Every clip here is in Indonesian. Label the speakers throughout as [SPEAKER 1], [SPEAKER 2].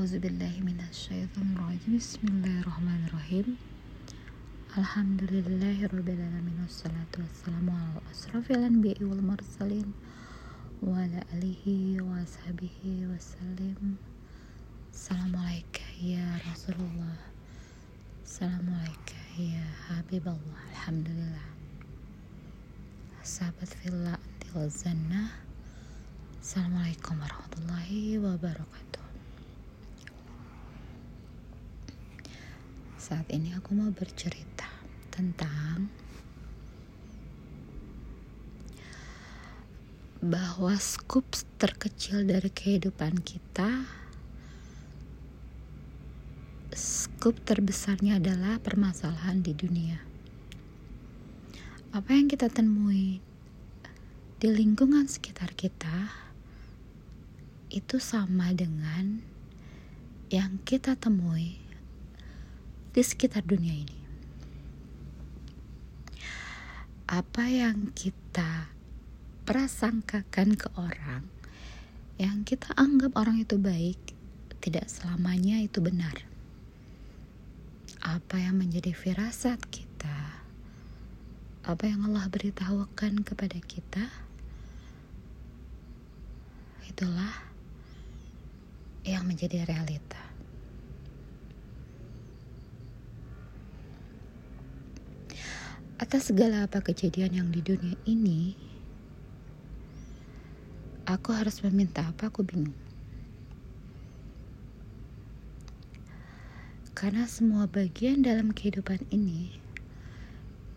[SPEAKER 1] A'udzubillahiminasyaitonirrajim Bismillahirrahmanirrahim. Alhamdulillahirrabbilalamin. Wassalatu wassalamu ala asrafil anbiya'i wal mursalin Wa ala alihi wa ashabihi wassalim Assalamualaikum ya Rasulullah. Assalamualaikum ya Habiballah Alhamdulillah. Sahabat fillah antil zannah Assalamualaikum warahmatullahi wabarakatuh saat ini aku mau bercerita tentang bahwa skup terkecil dari kehidupan kita skup terbesarnya adalah permasalahan di dunia. Apa yang kita temui di lingkungan sekitar kita itu sama dengan yang kita temui di sekitar dunia ini. Apa yang kita prasangkakan ke orang, yang kita anggap orang itu baik, tidak selamanya itu benar. Apa yang menjadi firasat kita, apa yang Allah beritahukan kepada kita, itulah yang menjadi realita. Atas segala apa kejadian yang di dunia ini, aku harus meminta apa aku bingung. Karena semua bagian dalam kehidupan ini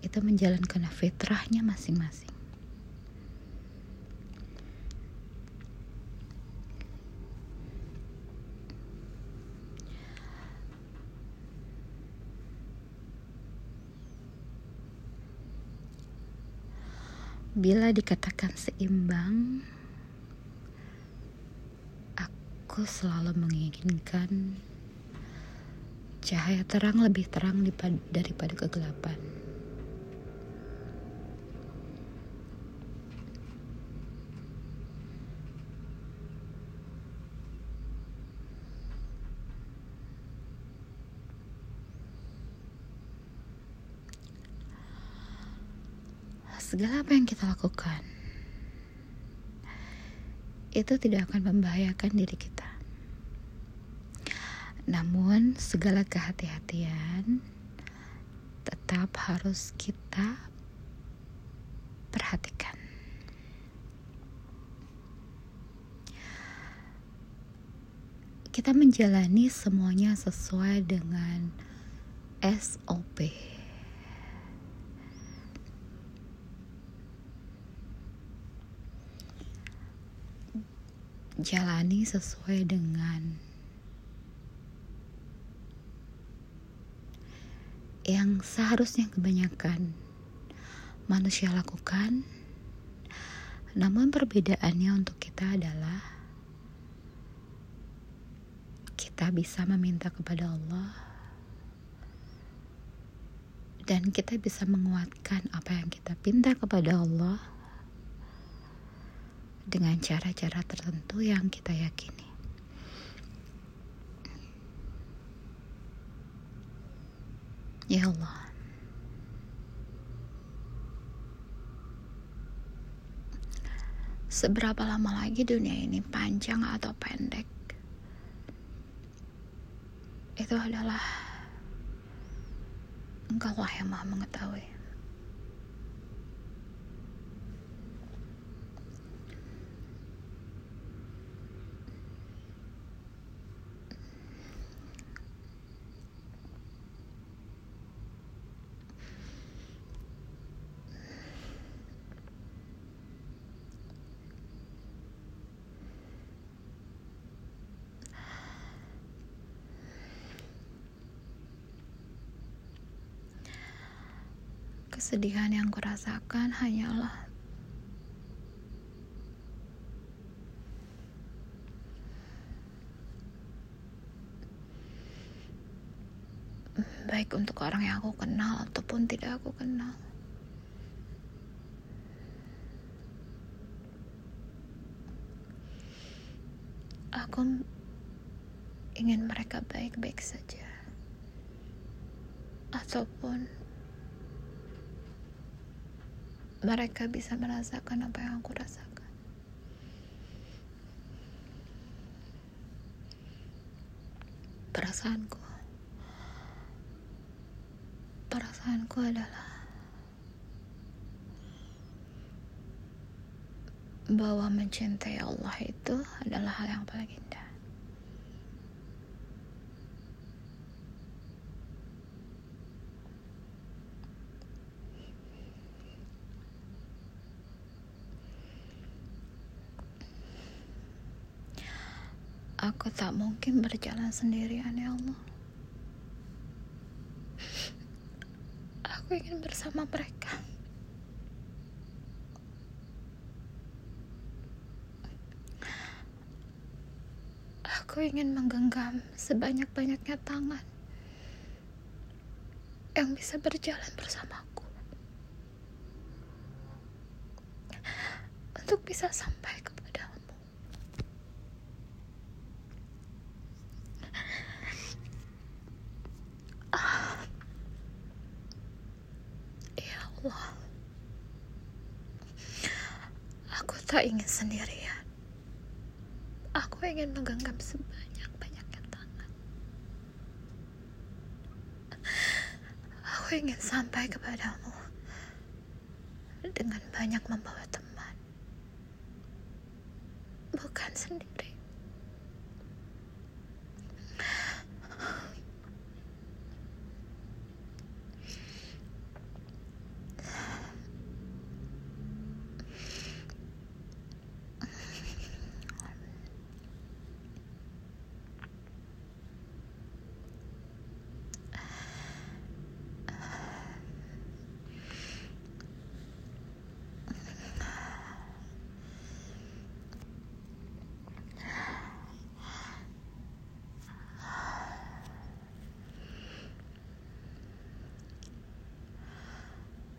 [SPEAKER 1] itu menjalankan fitrahnya masing-masing. Bila dikatakan seimbang, aku selalu menginginkan cahaya terang lebih terang daripada kegelapan. Segala apa yang kita lakukan itu tidak akan membahayakan diri kita. Namun, segala kehati-hatian tetap harus kita perhatikan. Kita menjalani semuanya sesuai dengan SOP. Jalani sesuai dengan yang seharusnya kebanyakan manusia lakukan. Namun perbedaannya untuk kita adalah kita bisa meminta kepada Allah dan kita bisa menguatkan apa yang kita pinta kepada Allah dengan cara-cara tertentu yang kita yakini. Ya Allah, seberapa lama lagi dunia ini panjang atau pendek? Itu adalah Engkau yang maha mengetahui. Kesedihan yang kurasakan hanyalah baik untuk orang yang aku kenal ataupun tidak aku kenal. Aku ingin mereka baik-baik saja, ataupun mereka bisa merasakan apa yang aku rasakan. Perasaanku, perasaanku adalah bahwa mencintai Allah itu adalah hal yang paling indah. Aku tak mungkin berjalan sendirian, ya Allah. Aku ingin bersama mereka. Aku ingin menggenggam sebanyak-banyaknya tangan yang bisa berjalan bersamaku. Untuk bisa sampai ke Allah. Aku tak ingin sendirian. Aku ingin menggenggam sebanyak-banyaknya tangan. Aku ingin sampai kepadamu dengan banyak membawa teman. Bukan sendiri.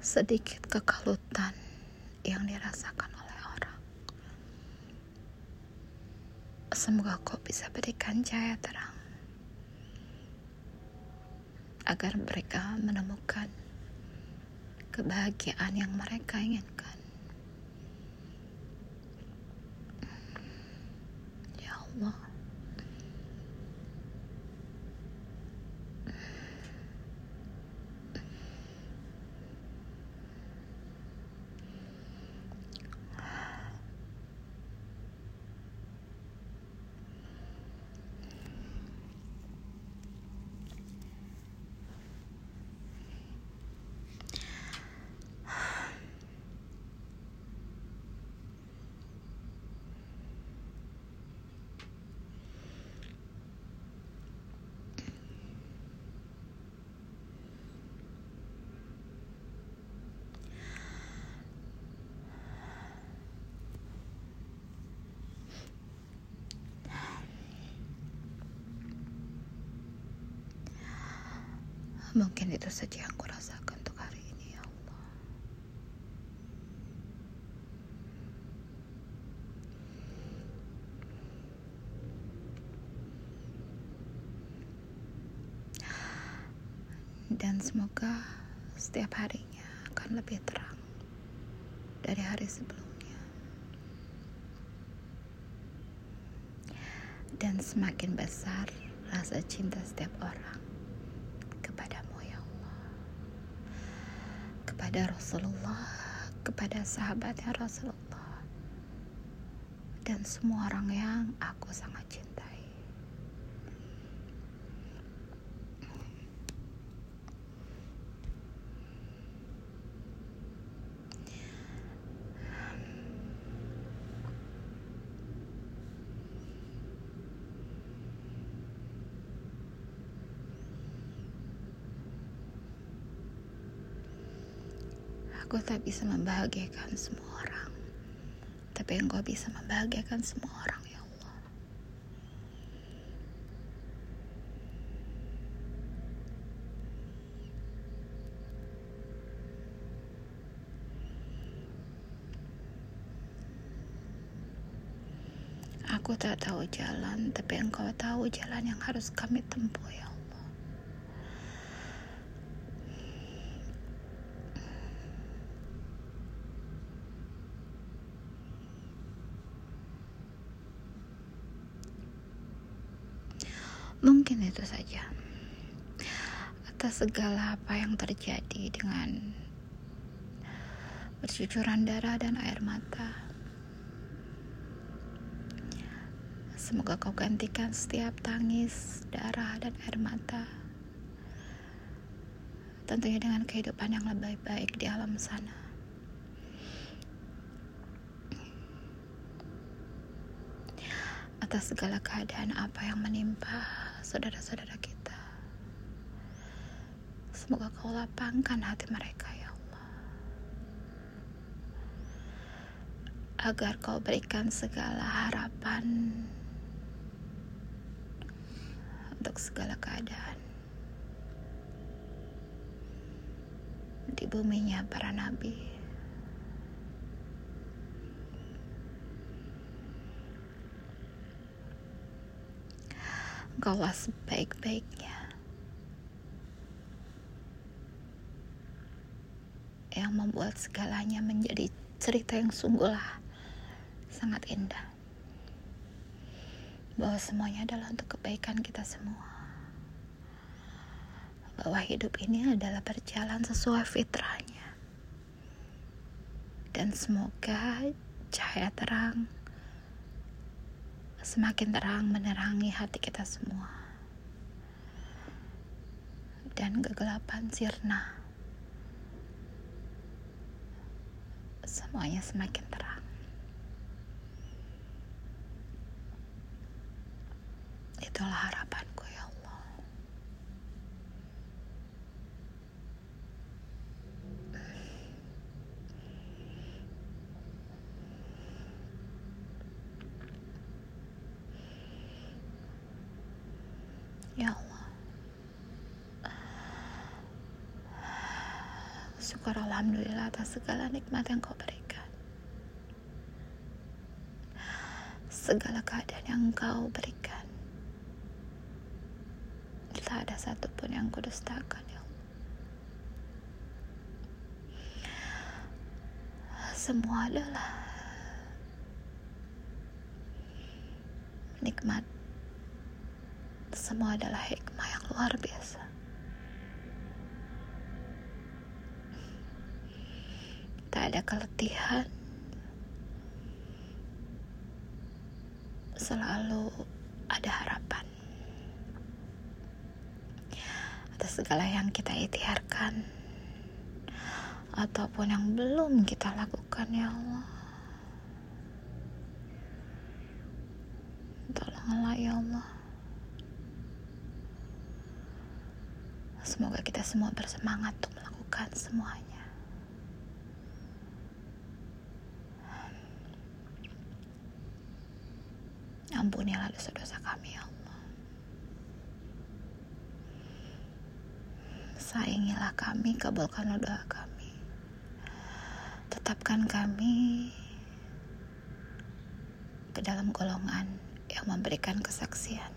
[SPEAKER 1] Sedikit kekalutan yang dirasakan oleh orang. Semoga kau bisa berikan cahaya terang agar mereka menemukan kebahagiaan yang mereka inginkan. Ya Allah. Mungkin itu saja yang aku rasakan untuk hari ini, ya Allah. Dan semoga setiap harinya akan lebih terang dari hari sebelumnya. Dan semakin besar rasa cinta setiap orang kepada Rasulullah, kepada sahabatnya Rasulullah, dan semua orang yang aku sangat Aku tak bisa membahagiakan semua orang. Tapi engkau bisa membahagiakan semua orang, ya Allah. Aku tak tahu jalan, tapi Engkau tahu jalan yang harus kami tempuh, ya Allah. Mungkin itu saja. Atas segala apa yang terjadi dengan bercucuran darah dan air mata. Semoga kau gantikan setiap tangis, darah, dan air mata. Tentunya dengan kehidupan yang lebih baik di alam sana. Atas segala keadaan apa yang menimpa saudara-saudara kita. Semoga kau lapangkan hati mereka ya Allah. Agar kau berikan segala harapan untuk segala keadaan. Di buminya para nabi. Engkaulah sebaik-baiknya yang membuat segalanya menjadi cerita yang sungguhlah sangat indah bahwa semuanya adalah untuk kebaikan kita semua. Bahwa hidup ini adalah berjalan sesuai fitrahnya. Dan semoga cahaya terang semakin terang menerangi hati kita semua. Dan kegelapan sirna. Semuanya semakin terang. Itulah harapanku ya Allah. Ya Allah. Syukur Alhamdulillah atas segala nikmat yang kau berikan. Segala keadaan yang kau berikan tak ada satupun yang kudustakan ya. Semua adalah nikmat. Semua adalah hikmah yang luar biasa. Tak ada keletihan. Selalu ada harapan. Atas segala yang kita ikhtiarkan. Ataupun yang belum kita lakukan ya Allah. Tolonglah ya Allah. Semoga kita semua bersemangat untuk melakukan semuanya ampunilah dosa-dosa kami ya Allah Sayangilah kami, kabulkanlah doa kami. Tetapkan kami ke dalam golongan yang memberikan kesaksian.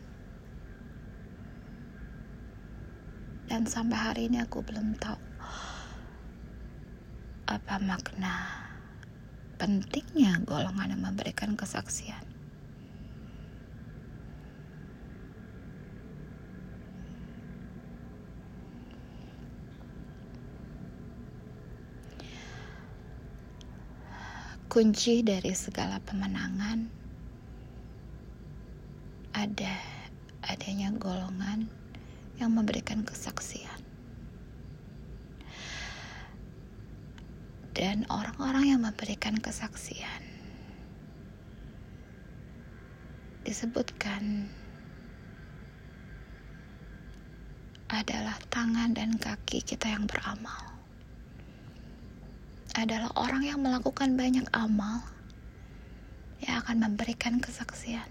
[SPEAKER 1] Dan sampai hari ini aku belum tahu apa makna pentingnya golongan yang memberikan kesaksian. Kunci dari segala pemenangan. Ada adanya golongan yang memberikan kesaksian. Dan orang-orang yang memberikan kesaksian disebutkan adalah tangan dan kaki kita yang beramal adalah orang yang melakukan banyak amal yang akan memberikan kesaksian.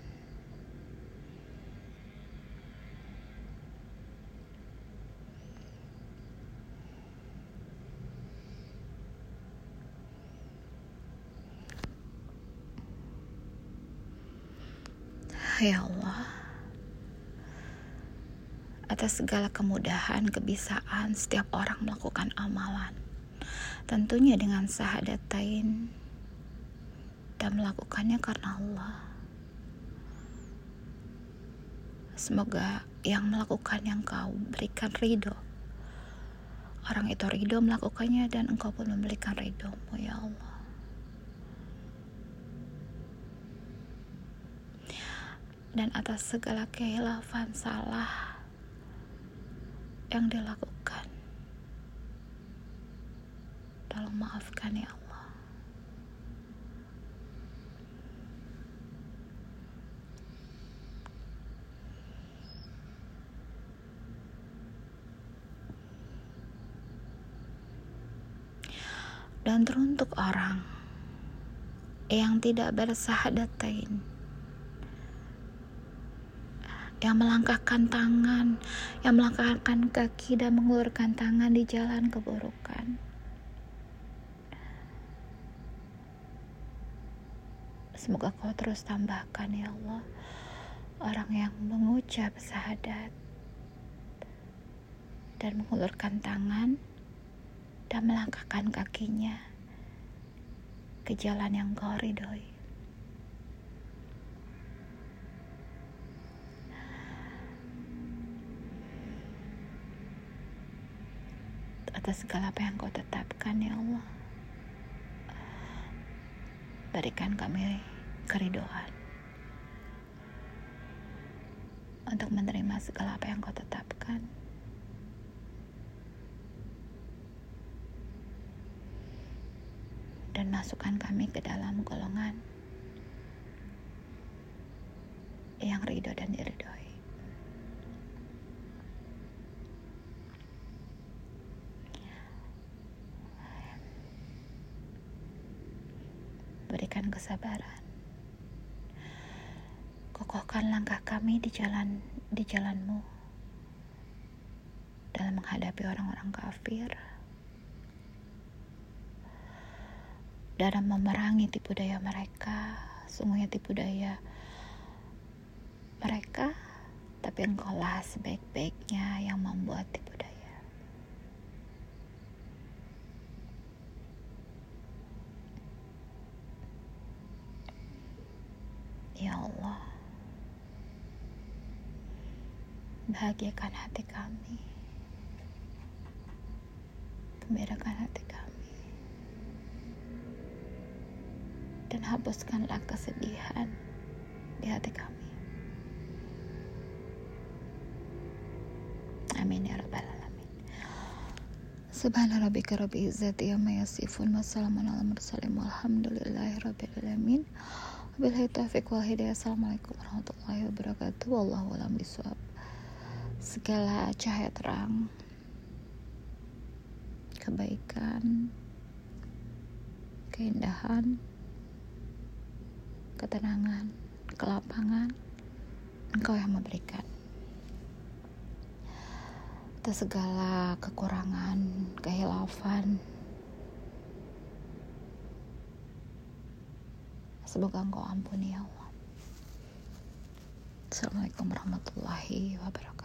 [SPEAKER 1] Ya Allah, atas segala kemudahan, kebisaan setiap orang melakukan amalan. Tentunya dengan sahadatain dan melakukannya karena Allah. Semoga yang melakukan yang kau berikan ridho. Orang itu ridho melakukannya dan engkau pun memberikan ridhomu ya Allah. Dan atas segala kehilafan salah yang dilakukan. Tolong maafkan ya Allah. dan teruntuk orang yang tidak bersahadatain yang melangkahkan tangan yang melangkahkan kaki dan mengulurkan tangan di jalan keburukan semoga kau terus tambahkan ya Allah orang yang mengucap syahadat dan mengulurkan tangan dan melangkahkan kakinya ke jalan yang kau ridhoi. Atas segala apa yang kau tetapkan ya Allah Berikan kami keridoan Untuk menerima segala apa yang kau tetapkan dan masukkan kami ke dalam golongan yang ridho dan diridhoi. Berikan kesabaran. Kokohkan langkah kami di jalan di jalanmu. Dalam menghadapi orang-orang kafir. dalam memerangi tipu daya mereka. Sungguhnya tipu daya mereka tapi engkau lah sebaik-baiknya yang membuat tipu daya. Ya Allah bahagiakan hati kami gembirakan hati kami dan hapuskanlah kesedihan di hati kami. Amin ya rabbal alamin. Subhana rabbika rabbil izzati amma yasifun wa salamun ala mursalin walhamdulillahi rabbil alamin. Wabillahi taufiq wal hidayah. Assalamualaikum warahmatullahi wabarakatuh. Wallahu a'lam bishawab. Segala cahaya terang kebaikan keindahan ketenangan, kelapangan, Engkau yang memberikan. Atas segala kekurangan, kehilafan, semoga Engkau ampuni ya Allah. Assalamualaikum warahmatullahi wabarakatuh.